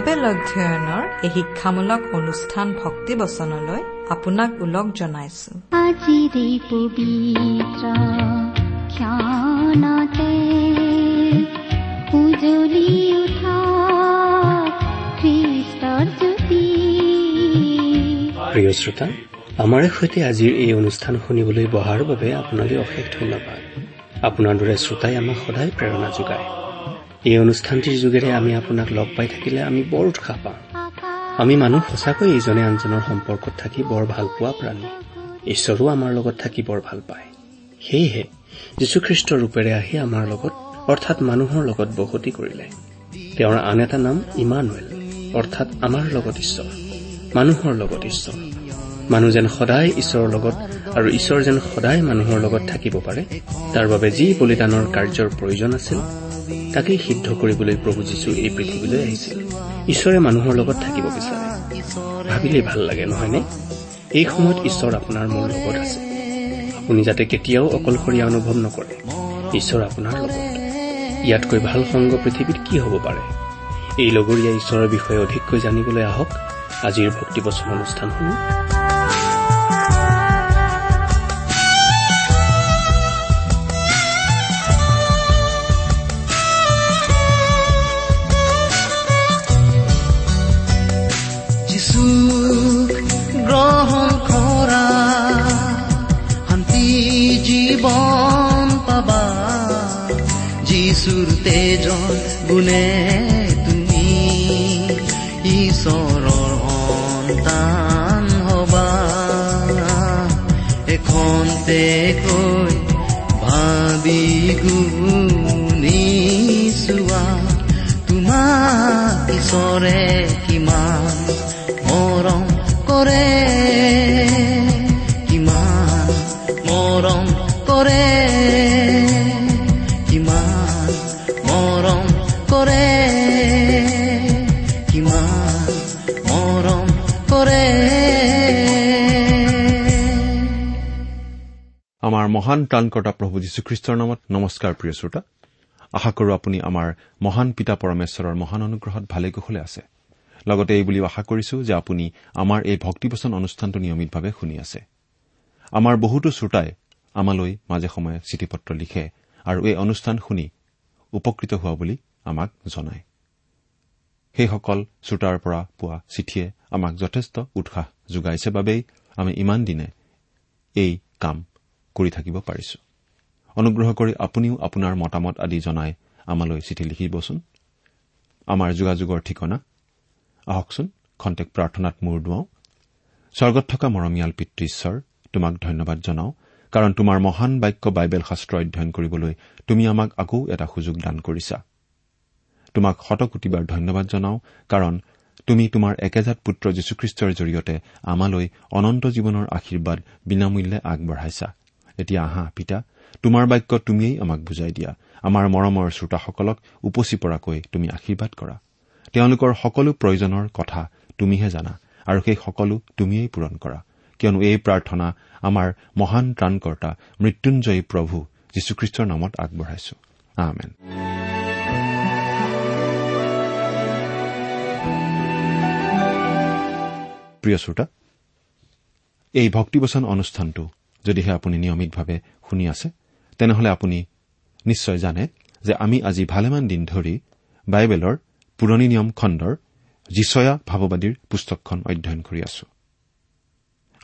Bible অধ্যয়নৰ এই শিক্ষামূলক অনুষ্ঠান ভক্তি বচনলৈ আপোনাক ওলগ জনাইছো। উজলি উঠা খ্ৰীষ্টৰ জ্যোতি। প্ৰিয় শ্ৰোতা আমাৰে সৈতে আজিৰ এই অনুষ্ঠান শুনিবলৈ বহাৰ বাবে আপোনালৈ অশেষ ধন্যবাদ। আপোনাৰ দৰে শ্ৰোতাই আমাক সদায় প্ৰেৰণা যোগায়। এই অনুষ্ঠানটিৰ যোগেৰে আমি আপোনাক লগ পাই থাকিলে আমি বৰ উৎসাহ পাওঁ। আমি মানুহ সঁচাকৈ ইজনে আনজনৰ সম্পৰ্কত থাকি বৰ ভাল পোৱা প্ৰাণী। ঈশ্বৰো আমাৰ লগত থাকি বৰ ভাল পায়। সেয়েহে যীশুখ্ৰীষ্টৰ ৰূপেৰে আহি আমাৰ লগত অৰ্থাৎ মানুহৰ লগত বসতি কৰিলে। তেওঁৰ আন এটা নাম ইমানুৱেল অৰ্থাৎ আমাৰ লগত ঈশ্বৰ মানুহৰ লগত ঈশ্বৰ। মানুহ যেন সদায় ঈশ্বৰৰ লগত আৰু ঈশ্বৰ যেন সদায় মানুহৰ লগত থাকিব পাৰে তাৰ বাবে যি বলিদানৰ কাৰ্যৰ প্ৰয়োজন আছিল তাকেই সিদ্ধ কৰিবলৈ প্ৰভু যীশু এই পৃথিৱীলৈ আহিছিল ঈশ্বৰে মানুহৰ লগত থাকিব বিচাৰে। ভাবিলেই ভাল লাগে নহয়নে? এই সময়ত ঈশ্বৰ আপোনাৰ মোৰ লগত আছে। আপুনি যাতে কেতিয়াও অকলশৰীয়া অনুভৱ নকৰে। ঈশ্বৰ আপোনাৰ লগত। ইয়াতকৈ ভাল সংগ পৃথিৱীত কি হ'ব পাৰে? এই লগৰীয়া ঈশ্বৰৰ বিষয়ে অধিককৈ জানিবলৈ আহক। আজিৰ ভক্তিবচন অনুষ্ঠানসমূহ। যিছু গ্ৰহণ কৰা শান্তি জীৱন পাবা। যিচুৰ তেজৰ গুণে তুমি ঈশ্বৰৰ সন্তান হবা। এখন তেকৈ ভাবি গুণি চোৱা তোমাক ঈশ্বৰে কিমান কৰে কিমান মৰম কৰে। কিমান মৰম কৰে কিমান মৰম কৰে। আমাৰ মহান ত্ৰাণকৰ্তা প্ৰভু যীশুখ্ৰীষ্টৰ নামত নমস্কাৰ প্ৰিয় শ্ৰোতা। আশা কৰো আপুনি আমাৰ মহান পিতা পৰমেশ্বৰৰ মহান অনুগ্ৰহত ভালে কুশলে আছে। লগতে এই বুলিও আশা কৰিছো যে আপুনি আমাৰ এই ভক্তিবচন অনুষ্ঠানটো নিয়মিতভাৱে শুনি আছে। আমাৰ বহুতো শ্ৰোতাই আমালৈ মাজে সময়ে চিঠি পত্ৰ লিখে আৰু এই অনুষ্ঠান শুনি উপকৃত হোৱা বুলি আমাক জনায়। সেইসকল শ্ৰোতাৰ পৰা পোৱা চিঠিয়ে আমাক যথেষ্ট উৎসাহ যোগাইছে বাবেই আমি ইমান দিনে এই কাম কৰি থাকিব পাৰিছো। অনুগ্ৰহ কৰি আপুনিও আপোনাৰ মতামত আদি জনাই আমালৈ চিঠি লিখিবচোন আমাৰ যোগাযোগৰ ঠিকনা আহকচোন খন্তেক প্ৰাৰ্থনাত মূৰ দুৱাওঁ। স্বৰ্গত থকা মৰমীয়াল পিতৃ ঈশ্বৰ তোমাক ধন্যবাদ জনাওঁ কাৰণ তোমাৰ মহান বাক্য বাইবেল শাস্ত্ৰ অধ্যয়ন কৰিবলৈ তুমি আমাক আকৌ এটা সুযোগ দান কৰিছা। তোমাক শতকোটিবাৰ ধন্যবাদ জনাওঁ কাৰণ তুমি তোমাৰ একেজাত পুত্ৰ যীশুখ্ৰীষ্টৰ জৰিয়তে আমালৈ অনন্ত জীৱনৰ আশীৰ্বাদ বিনামূল্যে আগবঢ়াইছা। এতিয়া আহা পিতা তোমাৰ বাক্য তুমিয়েই আমাক বুজাই দিয়া। আমাৰ মৰমৰ শ্ৰোতাসকলক উপচি পৰাকৈ তুমি আশীৰ্বাদ কৰা। তেওঁলোকৰ সকলো প্ৰয়োজনৰ কথা তুমিহে জানা আৰু সেই সকলো তুমিয়েই পূৰণ কৰা। কিয়নো এই প্ৰাৰ্থনা আমাৰ মহান ত্ৰাণকৰ্তা মৃত্যুঞ্জয়ী প্ৰভু যীশুখ্ৰীষ্টৰ নামত আগবঢ়াইছো। আমেন। প্ৰিয় শ্ৰোতা এই ভক্তিবচন অনুষ্ঠানটো যদিহে আপুনি নিয়মিতভাৱে শুনি আছে তেনেহলে আপুনি নিশ্চয় জানে যে আমি আজি ভালেমান দিন ধৰি বাইবেলৰ পুৰণি নিয়ম খণ্ডৰ যিচয়া ভাৱবাদীৰ পুস্তকখন অধ্যয়ন কৰি আছো।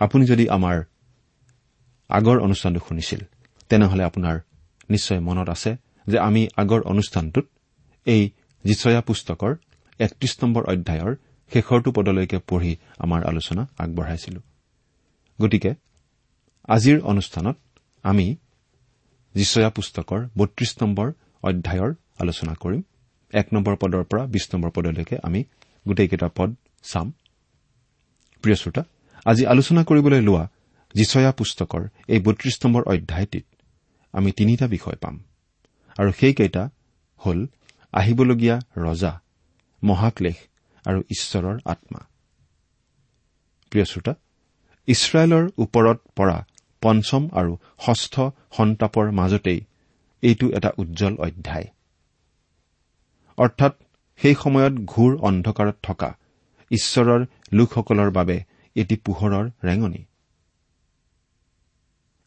আপুনি যদি আমাৰ আগৰ অনুষ্ঠানটো শুনিছিল তেনেহলে আপোনাৰ নিশ্চয় মনত আছে যে আমি আগৰ অনুষ্ঠানটোত এই যিচয়া পুস্তকৰ একত্ৰিশ নম্বৰ অধ্যায়ৰ শেষৰটো পদলৈকে পঢ়ি আমাৰ আলোচনা আগবঢ়াইছিলো। গতিকে আজিৰ অনুষ্ঠানত আমি যিচয়া পুস্তকৰ বত্ৰিশ নম্বৰ অধ্যায়ৰ আলোচনা কৰিম। এক নম্বৰ পদৰ পৰা বিশ নম্বৰ পদলৈকে আমি গোটেইকেইটা পদ চাম। প্ৰিয় শ্ৰোতা আজি আলোচনা কৰিবলৈ লোৱা যিচয়া পুস্তকৰ এই বত্ৰিশ নম্বৰ অধ্যায়টিত আমি তিনিটা বিষয় পাম। আৰু সেইকেইটা হ'ল আহিবলগীয়া ৰজা মহাক্লেশ আৰু ঈশ্বৰৰ আত্মা। প্ৰিয় শ্ৰোতা ইছৰাইলৰ ওপৰত পৰা পঞ্চম আৰু ষষ্ঠ সন্তাপৰ মাজতেই এইটো এটা উজ্জ্বল অধ্যায়। অৰ্থাৎ সেই সময়ত ঘূৰ অন্ধকাৰত থকা ঈশ্বৰৰ লোকসকলৰ বাবে এটি পোহৰৰ ৰেঙনি।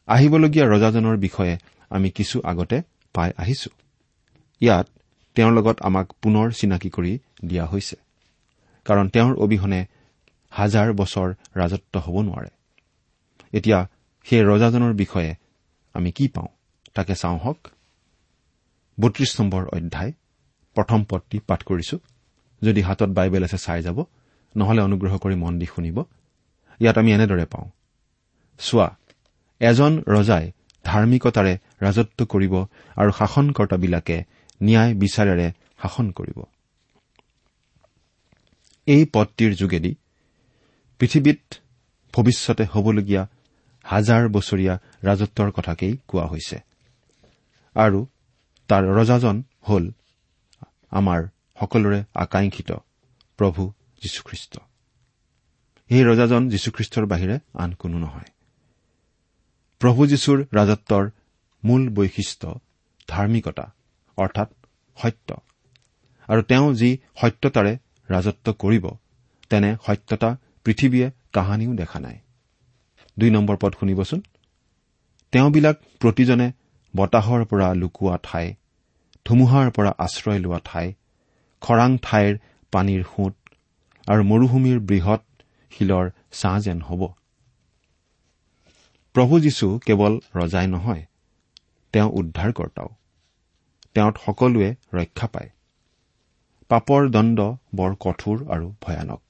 আহিবলগীয়া ৰজাজনৰ বিষয়ে আমি কিছু আগতে পাই আহিছো। ইয়াত তেওঁৰ লগত আমাক পুনৰ চিনাকি কৰি দিয়া হৈছে কাৰণ তেওঁৰ অবিহনে হাজাৰ বছৰ ৰাজত্ব হ'ব নোৱাৰে। এতিয়া সেই ৰজাজনৰ বিষয়ে আমি কি পাওঁ তাকে চাওঁ হওক। বত্ৰিশ নম্বৰ অধ্যায়। প্ৰথম পদটি পাঠ কৰিছো। যদি হাতত বাইবেল আছে চাই যাব। নহলে অনুগ্ৰহ কৰি মন দি শুনিব। ইয়াত আমি এনেদৰে পাওঁ। চোৱা এজন ৰজাই ধাৰ্মিকতাৰে ৰাজত্ব কৰিব আৰু শাসনকৰ্তাবিলাকে ন্যায় বিচাৰেৰে শাসন কৰিব। এই পদটিৰ যোগেদি পৃথিৱীত ভৱিষ্যতে হ'বলগীয়া হাজাৰ বছৰীয়া ৰাজত্বৰ কথাকেই কোৱা হৈছে। আৰু তাৰ ৰজাজন হ'ল আমাৰ সকলোৰে আকাংক্ষিত প্ৰভু যীশুখ্ৰীষ্ট। এই ৰজাজন যীশুখ্ৰীষ্টৰ বাহিৰে আন কোনো নহয়। প্ৰভু যীশুৰ ৰাজত্বৰ মূল বৈশিষ্ট্য ধাৰ্মিকতা অৰ্থাৎ সত্য। আৰু তেওঁ যি সত্যতাৰে ৰাজত্ব কৰিব তেনে সত্যতা পৃথিৱীয়ে কাহানিও দেখা নাই। দুই নম্বৰ পদ শুনিবচোন। তেওঁবিলাক প্ৰতিজনে বতাহৰ পৰা লুকোৱা ঠাই ধুমুহাৰ পৰা আশ্ৰয় লোৱা ঠাই খৰাং ঠাইৰ পানীৰ সোঁত আৰু মৰুভূমিৰ বৃহৎ শিলৰ ছাঁ যেন হ'ব। প্ৰভু যীশু কেৱল ৰজাই নহয় তেওঁ উদ্ধাৰকৰ্তাও। তেওঁত সকলোৱে ৰক্ষা পায়। পাপৰ দণ্ড বৰ কঠোৰ আৰু ভয়ানক।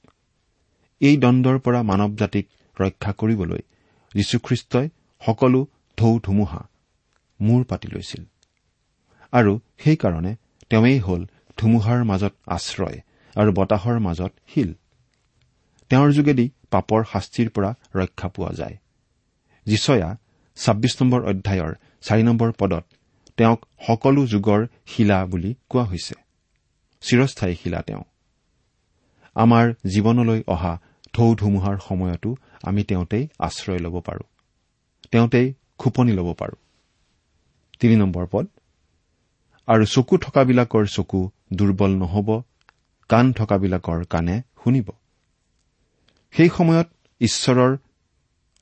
এই দণ্ডৰ পৰা মানৱ জাতিক ৰক্ষা কৰিবলৈ যীশুখ্ৰীষ্টই সকলো ঢৌ ধুমুহা মূৰ পাতি লৈছিল। আৰু সেইকাৰণে তেওঁই হ'ল ধুমুহাৰ মাজত আশ্ৰয় আৰু বতাহৰ মাজত শিল। তেওঁৰ যোগেদি পাপৰ শাস্তিৰ পৰা ৰক্ষা পোৱা যায়। যিচয়া ছাব্বিছ নম্বৰ অধ্যায়ৰ চাৰি নম্বৰ পদত তেওঁক সকলো যুগৰ শিলা বুলি কোৱা হৈছে। চিৰস্থায়ী শিলা তেওঁ। আমাৰ জীৱনলৈ অহা ঢৌ ধুমুহাৰ সময়তো আমি তেওঁতেই আশ্ৰয় ল'ব পাৰো। তেওঁতেই খোপনি ল'ব পাৰো। তিনি নম্বৰ পদ আৰু চকু থকাবিলাকৰ চকু দুৰ্বল নহ'ব কাণ থকাবিলাকৰ কাণে শুনিব। সেই সময়ত ঈশ্বৰৰ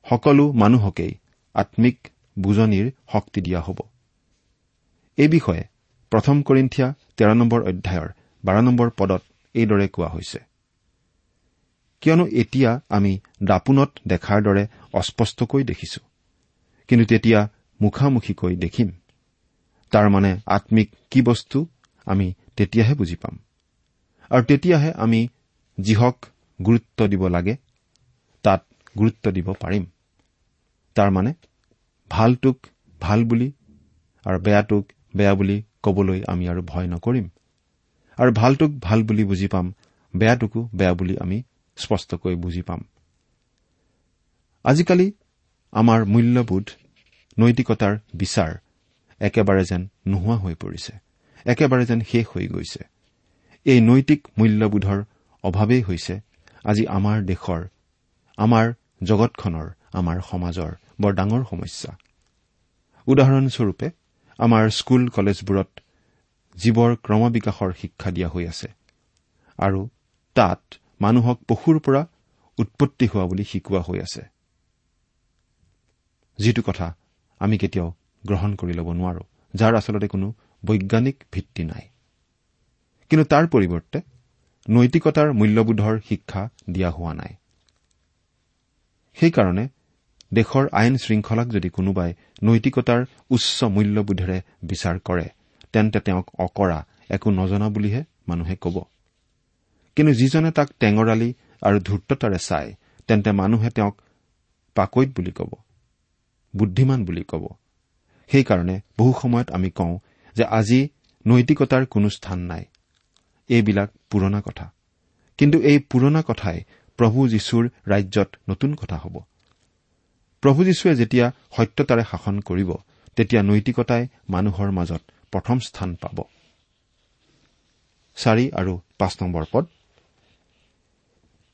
সকলো মানুহকেই আম্মিক বুজনিৰ শক্তি দিয়া হ'ব। এই বিষয়ে প্ৰথম কৰিন্ঠিয়া তেৰ নম্বৰ অধ্যায়ৰ বাৰ নম্বৰ পদত এইদৰে কোৱা হৈছে। কিয়নো এতিয়া আমি দাপোনত দেখাৰ দৰে অস্পষ্টকৈ দেখিছো কিন্তু তেতিয়া মুখামুখিকৈ দেখিম। তাৰমানে আম্মিক কি বস্তু আমি তেতিয়াহে বুজি পাম। আৰু তেতিয়াহে আমি যিহক গুৰুত্ব দিব লাগে তাত গুৰুত্ব দিব পাৰিম। তাৰমানে ভালটোক ভাল বুলি আৰু বেয়াটোক বেয়া বুলি কবলৈ আমি আৰু ভয় নকৰিম। আৰু ভালটোক ভাল বুলি বুজি পাম বেয়াটোকো বেয়া বুলি আমি স্পষ্টকৈ বুজি পাম। আজিকালি আমাৰ মূল্যবোধ নৈতিকতাৰ বিচাৰ একেবাৰে যেন নোহোৱা হৈ পৰিছে। একেবাৰে যেন শেষ হৈ গৈছে। এই নৈতিক মূল্যবোধৰ অভাৱেই হৈছে আজি আমাৰ দেশৰ আমাৰ জগতখনৰ আমাৰ সমাজৰ বৰ ডাঙৰ সমস্যা। উদাহৰণস্বৰূপে আমাৰ স্কুল কলেজবোৰত জীৱৰ ক্ৰমবিকাশৰ শিক্ষা দিয়া হৈ আছে আৰু তাত মানুহক পশুৰ পৰা উৎপত্তি হোৱা বুলি শিকোৱা হৈ আছে। যিটো কথা আমি কেতিয়াও গ্ৰহণ কৰি ল'ব নোৱাৰো যাৰ আচলতে কোনো বৈজ্ঞানিক ভিত্তি নাই। কিন্তু তাৰ পৰিৱৰ্তে নৈতিকতাৰ মূল্যবোধৰ শিক্ষা দিয়া হোৱা নাই। সেইকাৰণে দেশৰ আইন শৃংখলাক যদি কোনোবাই নৈতিকতাৰ উচ্চ মূল্যবোধেৰে বিচাৰ কৰে তেন্তে তেওঁক অকৰা একো নজনা বুলিহে মানুহে কব। কিন্তু যিজনে তাক টেঙৰালি আৰু ধূৰ্ততাৰে চায় তেন্তে মানুহে তেওঁক পাকৈত বুলি কব বুদ্ধিমান বুলি কব। সেইকাৰণে বহু সময়ত আমি কওঁ যে আজি নৈতিকতাৰ কোনো স্থান নাই। এইবিলাক পুৰণা কথা। কিন্তু এই পুৰণা কথাই প্ৰভু যীশুৰ ৰাজ্যত নতুন কথা হ'ব। প্ৰভু যীশুৱে যেতিয়া সত্যতাৰে শাসন কৰিব তেতিয়া নৈতিকতাই মানুহৰ মাজত প্ৰথম স্থান পাব।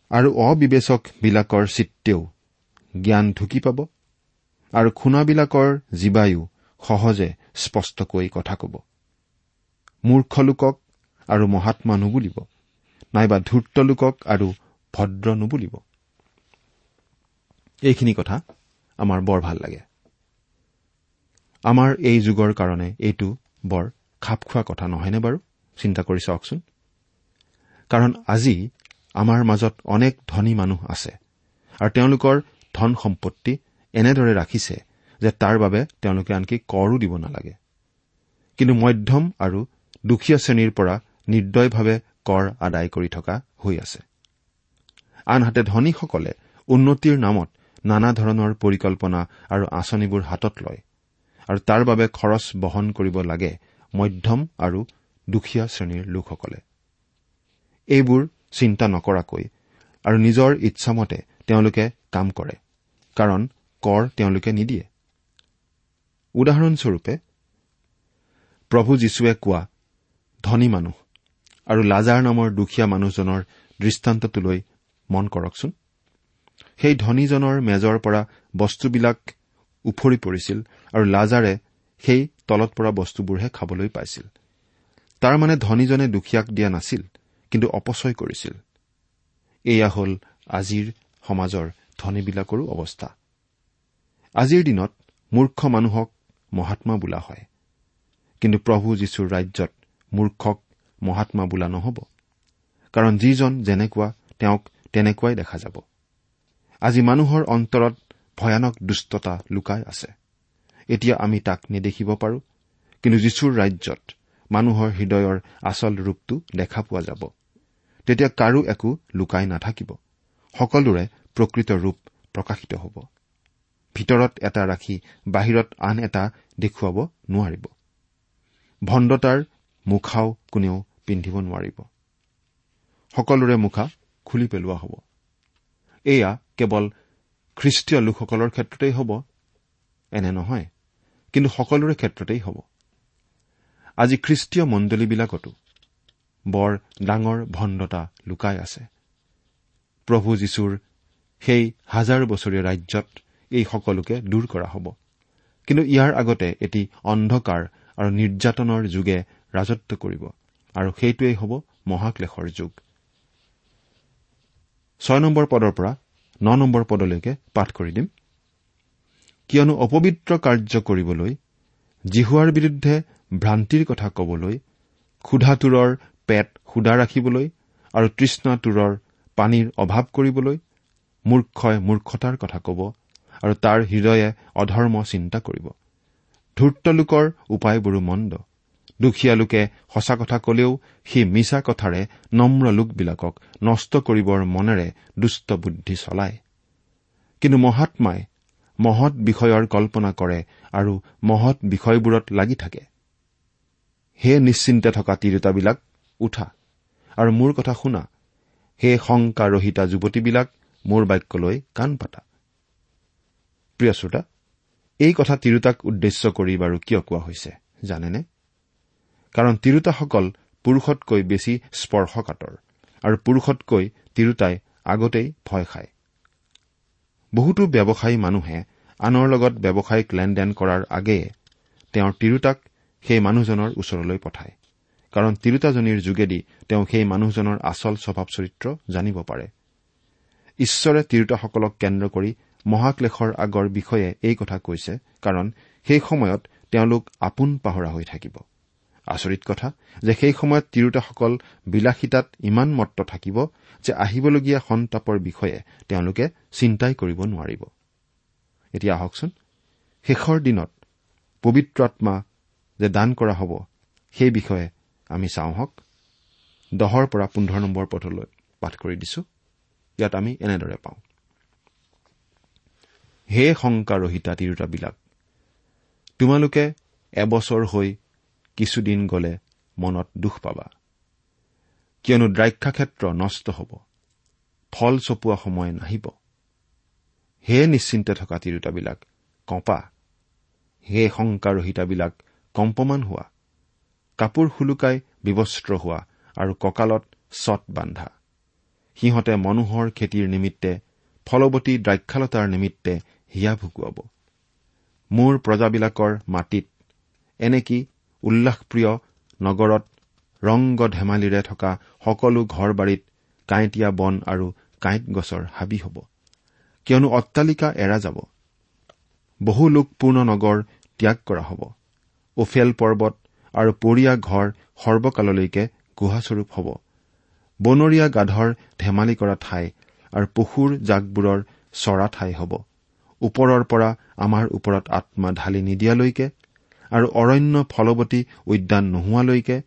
আৰু অবিবেচকবিলাকৰ চিত্তেও জ্ঞান ঢুকি পাব আৰু খুনাবিলাকৰ জীৱায়ো সহজে স্পষ্টকৈ কথা কব। মূৰ্খ লোকক আৰু মহাত্মা নুবুলিব নাইবা ধূৰ্ত লোকক আৰু ভদ্ৰ নুবুলিব। এইখিনি কথা আমাৰ বৰ ভাল লাগে। আমাৰ এই যুগৰ কাৰণে এইটো বৰ খাপ খোৱা কথা নহয়নে বাৰু? চিন্তা কৰি চাওকচোন। কাৰণ আজি আমাৰ মাজত অনেক ধনী মানুহ আছে আৰু তেওঁলোকৰ ধন সম্পত্তি এনেদৰে ৰাখিছে যে তাৰ বাবে তেওঁলোকে আনকি কৰো দিব নালাগে। কিন্তু মধ্যম আৰু দুখীয়া শ্ৰেণীৰ পৰা নিৰ্দয়ভাৱে কৰ আদায় কৰি থকা হৈ আছে। আনহাতে ধনীসকলে উন্নতিৰ নামত নানা ধৰণৰ পৰিকল্পনা আৰু আঁচনিবোৰ হাতত লয় আৰু তাৰ বাবে খৰচ বহন কৰিব লাগে মধ্যম আৰু দুখীয়া শ্ৰেণীৰ লোকসকলে। এইবোৰ চিন্তা নকৰাকৈ আৰু নিজৰ ইচ্ছামতে তেওঁলোকে কাম কৰে কাৰণ কৰ তেওঁলোকে নিদিয়ে। উদাহৰণস্বৰূপে প্ৰভু যীশুৱে কোৱা ধনী মানুহ আৰু লাজাৰ নামৰ দুখীয়া মানুহজনৰ দৃষ্টান্তটোলৈ মন কৰকচোন। সেই ধনীজনৰ মেজৰ পৰা বস্তুবিলাক উফৰি পৰিছিল আৰু লাজাৰে সেই তলত পৰা বস্তুবোৰহে খাবলৈ পাইছিল। তাৰমানে ধনীজনে দুখীয়াক দিয়া নাছিল কিন্তু অপচয় কৰিছিল। এয়া হ'ল আজিৰ সমাজৰ ধনীবিলাকৰো অৱস্থা। আজিৰ দিনত মূৰ্খ মানুহক মহাত্মা বোলা হয়। কিন্তু প্ৰভু যীশুৰ ৰাজ্যত মূৰ্খক মহাত্মা বোলা নহ'ব। কাৰণ যিজন যেনেকুৱা তেওঁক তেনেকুৱাই দেখা যাব। আজি মানুহৰ অন্তৰত ভয়ানক দুষ্টতা লুকাই আছে। এতিয়া আমি তাক নেদেখিব পাৰো কিন্তু যীশুৰ ৰাজ্যত মানুহৰ হৃদয়ৰ আচল ৰূপটো দেখা পোৱা যাব। তেতিয়া কাৰো একো লুকাই নাথাকিব। সকলোৰে প্ৰকৃত ৰূপ প্ৰকাশিত হ'ব। ভিতৰত এটা ৰাখি বাহিৰত আন এটা দেখুৱাব নোৱাৰিব। ভণ্ডতাৰ মুখাও কোনেও পিন্ধিব নোৱাৰিব। সকলোৰে মুখা খুলি পেলোৱা হ'ব। এয়া কেৱল খ্ৰীষ্টীয় লোকসকলৰ ক্ষেত্ৰতেই হ'ব এনে নহয় কিন্তু সকলোৰে ক্ষেত্ৰতেই হ'ব। আজি খ্ৰীষ্টীয় মণ্ডলীবিলাকতো বৰ ডাঙৰ ভণ্ডতা লুকাই আছে। প্ৰভু যীশুৰ সেই হাজাৰ বছৰীয়া ৰাজ্যত এই সকলোকে দূৰ কৰা হ'ব। কিন্তু ইয়াৰ আগতে এটি অন্ধকাৰ আৰু নিৰ্যাতনৰ যুগে ৰাজত্ব কৰিব আৰু সেইটোৱেই হ'ব মহাক্লেশৰ যুগ। ছয় নম্বৰ পদৰ পৰা ন নম্বৰ পদলৈকে পাঠ কৰি দিম। কিয়নো অপবিত্ৰ কাৰ্য কৰিবলৈ জিহুৱাৰ বিৰুদ্ধে ভ্ৰান্তিৰ কথা কবলৈ ক্ষুধাটোৰৰ পেট সুদা ৰাখিবলৈ আৰু তৃষ্ণাটোৰৰ পানীৰ অভাৱ কৰিবলৈ মূৰ্খই মূৰ্খতাৰ কথা কব আৰু তাৰ হৃদয়ে অধৰ্ম চিন্তা কৰিব। ধূৰ্ত লোকৰ উপায়বোৰো মন্দ। দুখীয়া লোকে সঁচা কথা কলেও সেই মিছা কথাৰে নম্ৰ লোকবিলাকক নষ্ট কৰিবৰ মনেৰে দুষ্ট বুদ্ধি চলায়। কিন্তু মহাত্মাই মহৎ বিষয়ৰ কল্পনা কৰে আৰু মহৎ বিষয়বোৰত লাগি থাকে। হে নিশ্চিন্তে থকা তিৰোতাবিলাক উঠা আৰু মোৰ কথা শুনা। হে শংকা ৰহিতা যুৱতীবিলাক মোৰ বাক্যলৈ কাণ পাতা। প্ৰিয় শ্ৰোতা এই কথা তিৰোতাক উদ্দেশ্য কৰি বাৰু কিয় কোৱা হৈছে জানেনে? কাৰণ তিৰোতাসকল পুৰুষতকৈ বেছি স্পৰ্শকাতৰ আৰু পুৰুষতকৈ তিৰোতাই আগতেই ভয় খায়। বহুতো ব্যৱসায়ী মানুহে আনৰ লগত ব্যৱসায়িক লেনদেন কৰাৰ আগেয়ে তেওঁৰ তিৰোতাক সেই মানুহজনৰ ওচৰলৈ পঠায় কাৰণ তিৰোতাজনীৰ যোগেদি তেওঁ সেই মানুহজনৰ আচল স্বভাৱ চৰিত্ৰ জানিব পাৰে। ঈশ্বৰে তিৰোতাসকলক কেন্দ্ৰ কৰি মহাক্লেশৰ আগৰ বিষয়ে এই কথা কৈছে কাৰণ সেই সময়ত তেওঁলোক আপোন পাহৰা হৈ থাকিব। আচৰিত কথা যে সেই সময়ত তিৰোতাসকল বিলাসিতাত ইমান মত্ত থাকিব যে আহিবলগীয়া সন্তাপৰ বিষয়ে তেওঁলোকে চিন্তাই কৰিব নোৱাৰিব। এতিয়া আহকচোন শেষৰ দিনত পবিত্ৰ আত্মা যে দান কৰা হ'ব সেই বিষয়ে আমি চাওঁ হওক। দহৰ পৰা পোন্ধৰ নম্বৰ পথলৈ পাঠ কৰি দিছো। ইয়াত আমি এনেদৰে পাওঁ। হে শংকা ৰহিতা তিৰোতাবিলাক তোমালোকে এবছৰ হৈ কিছুদিন গলে মনত দুখ পাবা। কিয়নো দ্ৰাক্ষাক্ষেত্ৰ নষ্ট হ'ব ফল চপোৱা সময় নাহিব। হে নিশ্চিন্তে থকা তিৰোতাবিলাক কঁপা। হে শংকাৰহিতাবিলাক কম্পমান হোৱা। কাপোৰ শুলুকাই বিবস্ত্ৰ হোৱা আৰু কঁকালত চট বান্ধা। সিহঁতে মনোহৰ খেতিৰ নিমিত্তে ফলৱতী দ্ৰাক্ষালতাৰ নিমিত্তে হিয়া ভুকুৱাব। মোৰ প্ৰজাবিলাকৰ মাটিত এনেকি উল্লাসপ্ৰিয় নগৰত ৰংগ ধেমালিৰে থকা সকলো ঘৰ বাৰীত কাঁইটীয়া বন আৰু কাঁইট গছৰ হাবি হ'ব। কিয়নো অট্টালিকা এৰা যাব। বহু লোকপূৰ্ণ নগৰ ত্যাগ কৰা হ'ব। ওফেল পৰ্বত আৰু পৰিয়া ঘৰ সৰ্বকাললৈকে গুহাস্বৰূপ হ'ব। বনৰীয়া গাধৰ ধেমালি কৰা ঠাই আৰু পশুৰ জাকবোৰৰ চৰা ঠাই হ'ব। ওপৰৰ পৰা আমাৰ ওপৰত আত্মা ঢালি নিদিয়ালৈকে আৰু অৰণ্য ফলৱতী উদ্যান নোহোৱালৈকে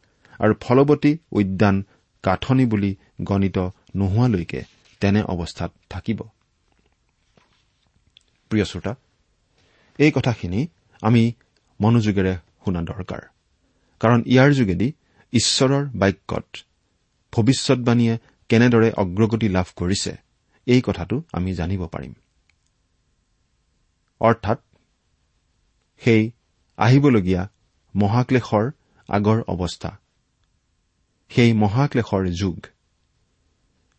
আৰু ফলৱতী উদ্যান কাঠনি বুলি গণিত নোহোৱালৈকে তেনে অৱস্থাত থাকিব। এই কথাখিনি আমি মনোযোগেৰে শুনা দৰকাৰ। কাৰণ ইয়াৰ যোগেদি ঈশ্বৰৰ বাক্যত ভৱিষ্যৎবাণীয়ে কেনেদৰে অগ্ৰগতি লাভ কৰিছে এই কথাটো আমি জানিব পাৰিম। অৰ্থাৎ সেই আহিবলগীয়া মহাক্লেশৰ আগৰ অৱস্থা। সেই মহাক্লেশৰ যুগ।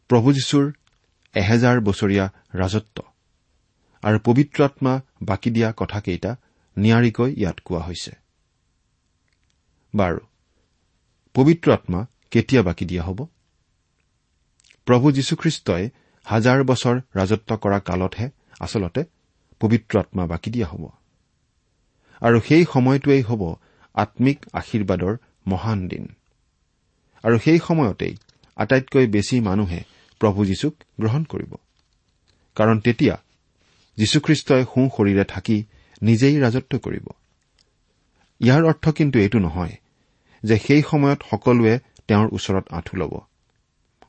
প্ৰভু যীশুৰ এহেজাৰ বছৰীয়া ৰাজত্ব। আৰু পবিত্ৰ আত্মা বাকী দিয়া কথাকেইটা নিয়াৰিকৈ ইয়াত কোৱা হৈছে। বাৰু পবিত্ৰ আত্মা কেতিয়া বাকী দিয়া হ'ব? প্ৰভু যীশুখ্ৰীষ্টই হাজাৰ বছৰ ৰাজত্ব কৰা কালতহে আচলতে পবিত্ৰ আত্মা বাকী দিয়া হ'ব। আৰু সেই সময়টোৱেই হ'ব আম্মিক আশীৰ্বাদৰ মহান দিন। আৰু সেই সময়তেই আটাইতকৈ বেছি মানুহে প্ৰভু যীশুক গ্ৰহণ কৰিব। কাৰণ তেতিয়া যীশুখ্ৰীষ্টই সোঁ শৰীৰে থাকি নিজেই ৰাজত্ব কৰিব। ইয়াৰ অৰ্থ কিন্তু এইটো নহয় যে সেই সময়ত সকলোৱে তেওঁৰ ওচৰত আঁঠু ল'ব।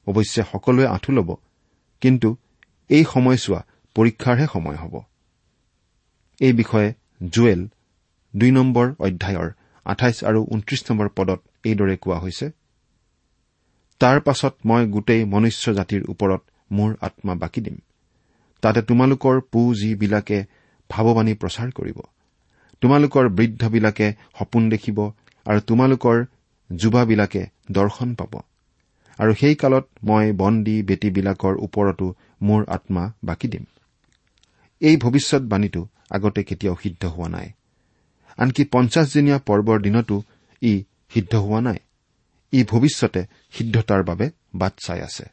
অৱশ্যে সকলোৱে আঁঠু ল'ব কিন্তু এই সময়ছোৱা পৰীক্ষাৰহে সময় হ'ব। এই বিষয়ে জুৱেল দুই নম্বৰ অধ্যায়ৰ আঠাইছ আৰু ঊনত্ৰিশ নম্বৰ পদত এইদৰে কোৱা হৈছে তাৰ পাছত মই গোটেই মনুষ্য জাতিৰ ওপৰত মোৰ আত্মা বাকি দিম। তাতে তোমালোকৰ পু যিবিলাকে ভাৱবাণী প্ৰচাৰ কৰিব। তোমালোকৰ বৃদ্ধবিলাকে সপোন দেখিব আৰু তোমালোকৰ যুৱাবিলাকে দৰ্শন পাব। আৰু সেই কালত মই বন্দী বেটীবিলাকৰ ওপৰতো মোৰ আত্মা বাকি দিম। এই ভৱিষ্যৎবাণীটো আগতে কেতিয়াও সিদ্ধ হোৱা নাই। আনকি পঞ্চাছদিনীয়া পৰ্বৰ দিনতো ই সিদ্ধ হোৱা নাই। ই ভৱিষ্যতে সিদ্ধতাৰ বাবে বাট চাই আছে।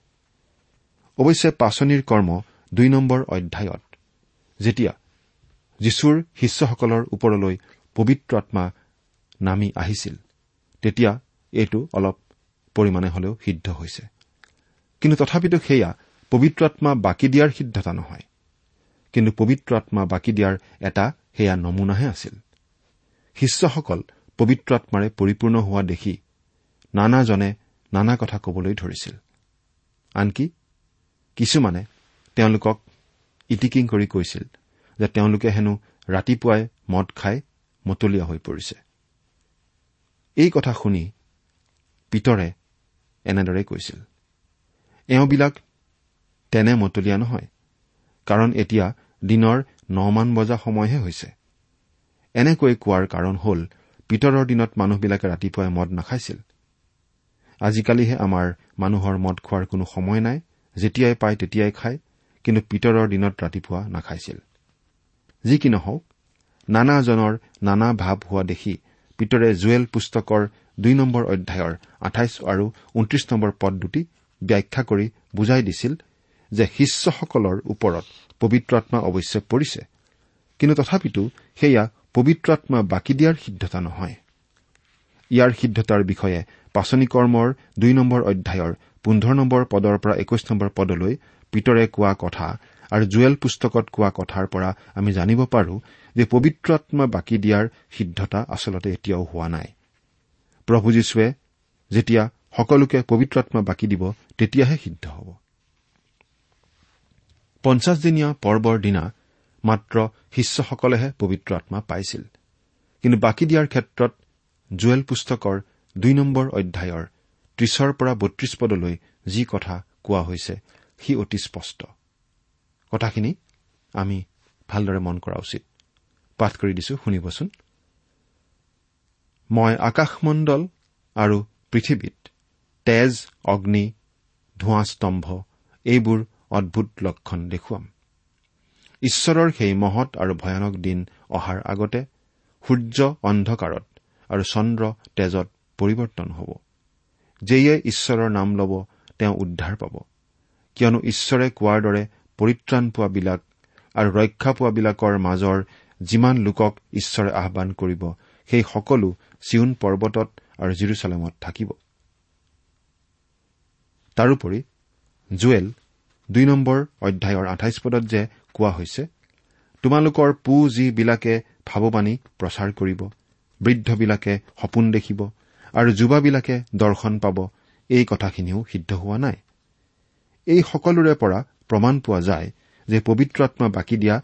অৱশ্যে পাচনিৰ কৰ্ম দুই নম্বৰ অধ্যায়ত যেতিয়া যীশুৰ শিষ্যসকলৰ ওপৰলৈ পবিত্ৰ আত্মা নামি আহিছিল তেতিয়া এইটো অলপ পৰিমাণে হলেও সিদ্ধ হৈছে। কিন্তু তথাপিতো সেয়া পবিত্ৰ আত্মা বাকী দিয়াৰ সিদ্ধতা নহয়। কিন্তু পবিত্ৰ আত্মা বাকী দিয়াৰ এটা সেয়া নমুনাহে আছিল। শিষ্যসকল পবিত্ৰ আত্মাৰে পৰিপূৰ্ণ হোৱা দেখি নানাজনে নানা কথা কবলৈ ধৰিছিল। আনকি কিছুমানে তেওঁলোকক ইটিকিং কৰি কৈছিল যে তেওঁলোকে হেনো ৰাতিপুৱাই মদ খাই মতলীয়া হৈ পৰিছে। এই কথা শুনি পিতৰে এনেদৰে কৈছিল এওঁবিলাক তেনে মতলীয়া নহয়। কাৰণ এতিয়া দিনৰ নমান বজা সময়হে হৈছে। এনেকৈ কোৱাৰ কাৰণ হ'ল পিতৰৰ দিনত মানুহবিলাকে ৰাতিপুৱাই মদ নাখাইছিল। আজিকালিহে আমাৰ মানুহৰ মদ খোৱাৰ কোনো সময় নাই যেতিয়াই পায় তেতিয়াই খায় কিন্তু পিতৰৰ দিনত ৰাতিপুৱা নাখাইছিল। যি কি নহওক নানাজনৰ নানা ভাৱ হোৱা দেখি পিতৰে জুৱেল পুস্তকৰ দুই নম্বৰ অধ্যায়ৰ আঠাইছ আৰু ঊনত্ৰিশ নম্বৰ পদ দুটি ব্যাখ্যা কৰি বুজাই দিছিল যে শিষ্যসকলৰ ওপৰত পবিত্ৰ আত্মা অৱশ্যে পৰিছে। কিন্তু তথাপিতো সেয়া পবিত্ৰ আত্মা বাকী দিয়াৰ সিদ্ধতা নহয়। ইয়াৰ সিদ্ধতাৰ বিষয়ে পাচনি কৰ্মৰ দুই নম্বৰ অধ্যায়ৰ পোন্ধৰ নম্বৰ পদৰ পৰা একৈশ নম্বৰ পদলৈ পিতৰে কোৱা কথা আৰু জুৱেল পুস্তকত কোৱা কথাৰ পৰা আমি জানিব পাৰো যে পবিত্ৰ আত্মা বাকী দিয়াৰ সিদ্ধতা আচলতে এতিয়াও হোৱা নাই। প্ৰভু যীশুৱে যেতিয়া সকলোকে পবিত্ৰ আত্মা বাকী দিব তেতিয়াহে সিদ্ধ হ'ব। পঞ্চাছদিনীয়া পৰ্বৰ দিনা মাত্ৰ শিষ্যসকলেহে পবিত্ৰ আত্মা পাইছিল। কিন্তু বাকী দিয়াৰ ক্ষেত্ৰত জুৱেল পুস্তকৰ দুই নম্বৰ অধ্যায়ৰ ত্ৰিশৰ পৰা বত্ৰিশ পদলৈ যি কথা কোৱা হৈছে সি অতি স্পষ্ট। কথাখিনি আমি ভালদৰে মন কৰা উচিত। পাঠ কৰি দিছো শুনিবচোন। মই আকাশমণ্ডল আৰু পৃথিৱীত তেজ অগ্নি ধোঁৱা স্তম্ভ এইবোৰ অদ্ভুত লক্ষণ দেখুৱাম। ঈশ্বৰৰ সেই মহৎ আৰু ভয়ানক দিন অহাৰ আগতে সূৰ্য অন্ধকাৰত আৰু চন্দ্ৰ তেজত পৰিৱৰ্তন হ'ব। যেয়ে ঈশ্বৰৰ নাম ল'ব তেওঁ উদ্ধাৰ পাব। কিয়নো ঈশ্বৰে কোৱাৰ দৰে পৰিত্ৰাণ পোৱাবিলাক আৰু ৰক্ষা পোৱাবিলাকৰ মাজৰ যিমান লোকক ঈশ্বৰে আহান কৰিব সেই সকলো চিউন পৰ্বতত আৰু জিৰচালেমত থাকিব। তাৰোপৰি জুৱেল দুই নম্বৰ অধ্যায়ৰ আঠাইছ পদত যে কোৱা হৈছে তোমালোকৰ পু যিবিলাকে ভাৱবাণী প্ৰচাৰ কৰিব বৃদ্ধবিলাকে সপোন দেখিব আৰু যুৱাবিলাকে দৰ্শন পাব। এই কথাখিনিও সিদ্ধ হোৱা নাই। এই সকলোৰে পৰা প্ৰমাণ পোৱা যায় যে পবিত্ৰ আত্মা বাকী দিয়া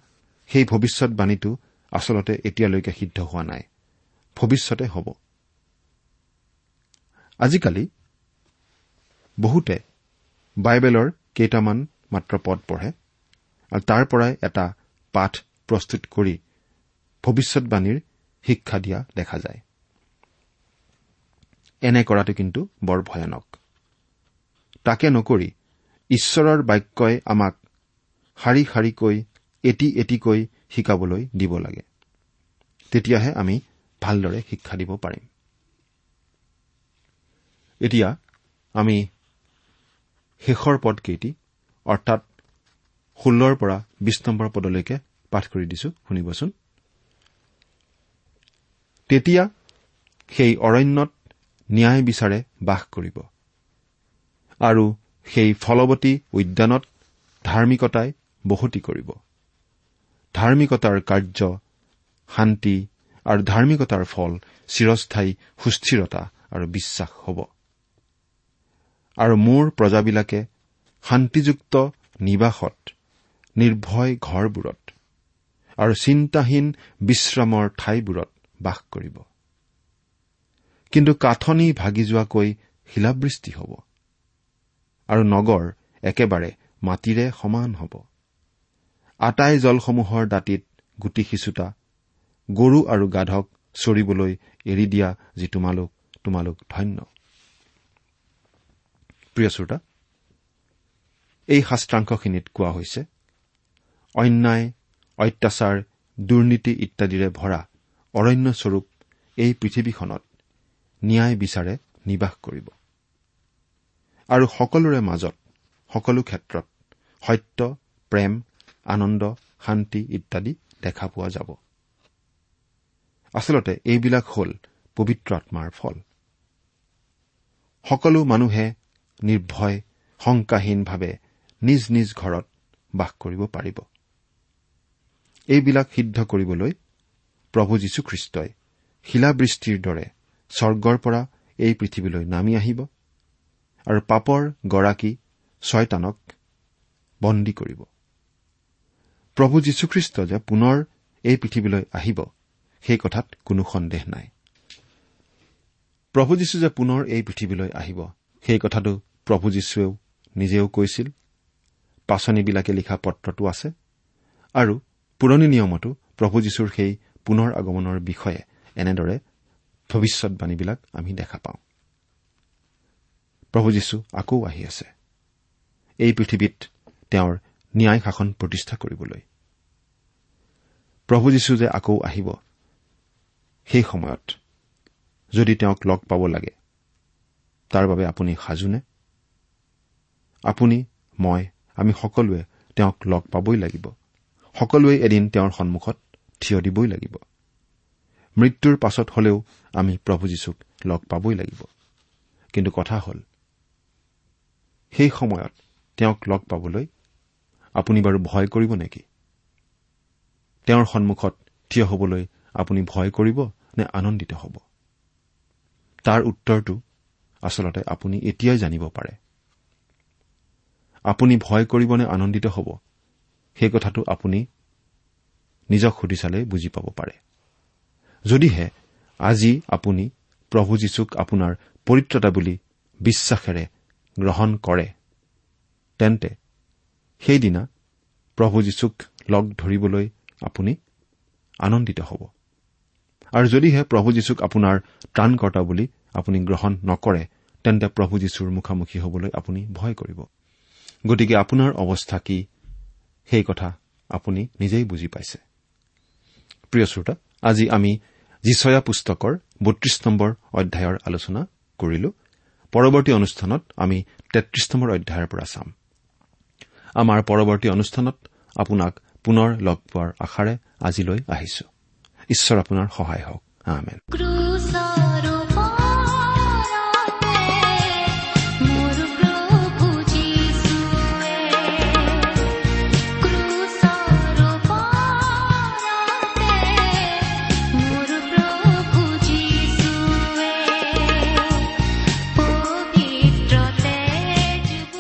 সেই ভৱিষ্যৎবাণীটো আচলতে এতিয়ালৈকে সিদ্ধ হোৱা নাই। ভৱিষ্যতে হ'ব। আজিকালি বহুতে বাইবেলৰ কেইটামান মাত্ৰ পদ পঢ়ে। আৰু তাৰ পৰাই এটা পাঠ প্ৰস্তুত কৰি ভৱিষ্যৎবাণীৰ শিক্ষা দিয়া দেখা যায়। এনে কৰাটো কিন্তু বৰ ভয়ানক। তাকে নকৰি ঈশ্বৰৰ বাক্যই আমাক শাৰী শাৰীকৈ এটি এটিকৈ শিকাবলৈ দিব লাগে। তেতিয়াহে আমি ভালদৰে শিক্ষা দিব পাৰিম। এতিয়া আমি শেষৰ পদকেইটি অৰ্থাৎ ষোল্লৰ পৰা বিশ নম্বৰ পদলৈকে পাঠ কৰি দিছো শুনিবচোন। তেতিয়া সেই অৰণ্যত ন্যায় বিচাৰে বাস কৰিব আৰু সেই ফলৱতী উদ্যানত ধাৰ্মিকতাই বসতি কৰিব। ধাৰ্মিকতাৰ কাৰ্য শান্তি আৰু ধাৰ্মিকতাৰ ফল চিৰস্থায়ী সুস্থিৰতা আৰু বিশ্বাস হ'ব। আৰু মোৰ প্ৰজাবিলাকে শান্তিযুক্ত নিবাসত নিৰ্ভয় ঘৰবোৰত আৰু চিন্তাহীন বিশ্ৰামৰ ঠাইবোৰত বাস কৰিব। কিন্তু কাঠনি ভাগি যোৱাকৈ শিলাবৃষ্টি হ'ব আৰু নগৰ একেবাৰে মাটিৰে সমান হ'ব। আটাই জলসমূহৰ দাঁতিত গুটি সিঁচোতা গৰু আৰু গাধক চৰিবলৈ এৰি দিয়া যি তোমালোক তোমালোক ধন্য। প্ৰিয় শ্ৰোতা এই শাস্ত্ৰাংশখিনিত কোৱা হৈছে অন্যায় অত্যাচাৰ দুৰ্নীতি ইত্যাদিৰে ভৰা অৰণ্যস্বৰূপ এই পৃথিৱীখনত ন্যায় বিচাৰে নিবাস কৰিব। আৰু সকলোৰে মাজত সকলো ক্ষেত্ৰত সত্য প্ৰেম আনন্দ শান্তি ইত্যাদি দেখা পোৱা যাব। আচলতে এইবিলাক হ'ল পবিত্ৰ আত্মাৰ ফল। সকলো মানুহে নিৰ্ভয় শংকাহীনভাৱে নিজ নিজ ঘৰত বাস কৰিব পাৰিব। এইবিলাক সিদ্ধ কৰিবলৈ প্ৰভু যীশুখ্ৰীষ্টই শিলাবৃষ্টিৰ দৰে স্বৰ্গৰ পৰা এই পৃথিৱীলৈ নামি আহিব আৰু পাপৰ গৰাকী ছয়তানক বন্দী কৰিব। প্ৰভু যীশুখ্ৰীষ্ট যে পুনৰ এই পৃথিৱীলৈ আহিব সেই কথাত কোনো সন্দেহ নাই। প্ৰভু যীশু যে পুনৰ এই পৃথিৱীলৈ আহিব সেই কথাটো প্ৰভু যীশুৱেও নিজেও কৈছিল। পাচনিবিলাকে লিখা পত্ৰটো আছে আৰু পুৰণি নিয়মতো প্ৰভু যীশুৰ সেই পুনৰ আগমনৰ বিষয়ে এনেদৰে ভৱিষ্যৎবাণীবিলাক আমি দেখা পাওঁ। প্ৰভু যীশু আকৌ আহি আছে। এই পৃথিৱীত তেওঁৰ ন্যায় শাসন প্ৰতিষ্ঠা কৰিবলৈ। প্ৰভু যীশু যে আকৌ আহিব সেই সময়ত যদি তেওঁক লগ পাব লাগে তাৰ বাবে আপুনি সাজুনে আপুনি মই আমি সকলোৱে তেওঁক লগ পাবই লাগিব। সকলোৱে এদিন তেওঁৰ সন্মুখত থিয় দিবই লাগিব। মৃত্যুৰ পাছত হলেও আমি প্ৰভু যীশুক লগ পাবই লাগিব। কিন্তু কথা হ'ল সেই সময়ত তেওঁক লগ পাবলৈ আপুনি বাৰু ভয় কৰিব নেকি? তেওঁৰ সন্মুখত থিয় হবলৈ আপুনি ভয় কৰিব নে আনন্দিত হ'ব? তাৰ উত্তৰটো আচলতে আপুনি এতিয়াই জানিব পাৰে। আপুনি ভয় কৰিব নে আনন্দিত হ'ব? সেই কথাটো আপুনি নিজক সুধি চালেই বুজি পাব পাৰে। যদিহে আজি আপুনি প্ৰভু যীশুক আপোনাৰ পৰিত্ৰতা বুলি বিশ্বাসেৰে গ্ৰহণ কৰে তেন্তে সেইদিনা প্ৰভু যীশুক লগ ধৰিবলৈ আপুনি আনন্দিত হ'ব। আৰু যদিহে প্ৰভু যীশুক আপোনাৰ ত্ৰাণকৰ্তা বুলি আপুনি গ্ৰহণ নকৰে তেন্তে প্ৰভু যীশুৰ মুখামুখি হবলৈ আপুনি ভয় কৰিব। গতিকে আপোনাৰ অৱস্থা কি? সেই কথা আপুনি নিজেই বুজি পাইছে। প্ৰিয় শ্ৰোতা আজি আমি যিচয়া পুস্তকৰ বত্ৰিশ নম্বৰ অধ্যায়ৰ আলোচনা কৰিলো। পৰৱৰ্তী অনুষ্ঠানত আমি তেত্ৰিশ নম্বৰ অধ্যায়ৰ পৰা চাম। আমাৰ পৰৱৰ্তী অনুষ্ঠানত আপোনাক পুনৰ লগ পোৱাৰ আশাৰে আজিলৈ আহিছো। ঈশ্বৰ আপোনাৰ সহায় হওক। আমেন।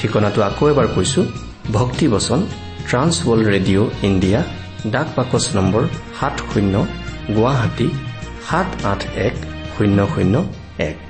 ঠিকনাটো আকৌ এবাৰ কৈছো। ভক্তিবচন ট্ৰান্সৱৰ্ল্ড ৰেডিঅ' ইণ্ডিয়া ডাক বাকচ নম্বৰ সাত শূন্য গুৱাহাটী সাত আঠ এক শূন্য শূন্য এক।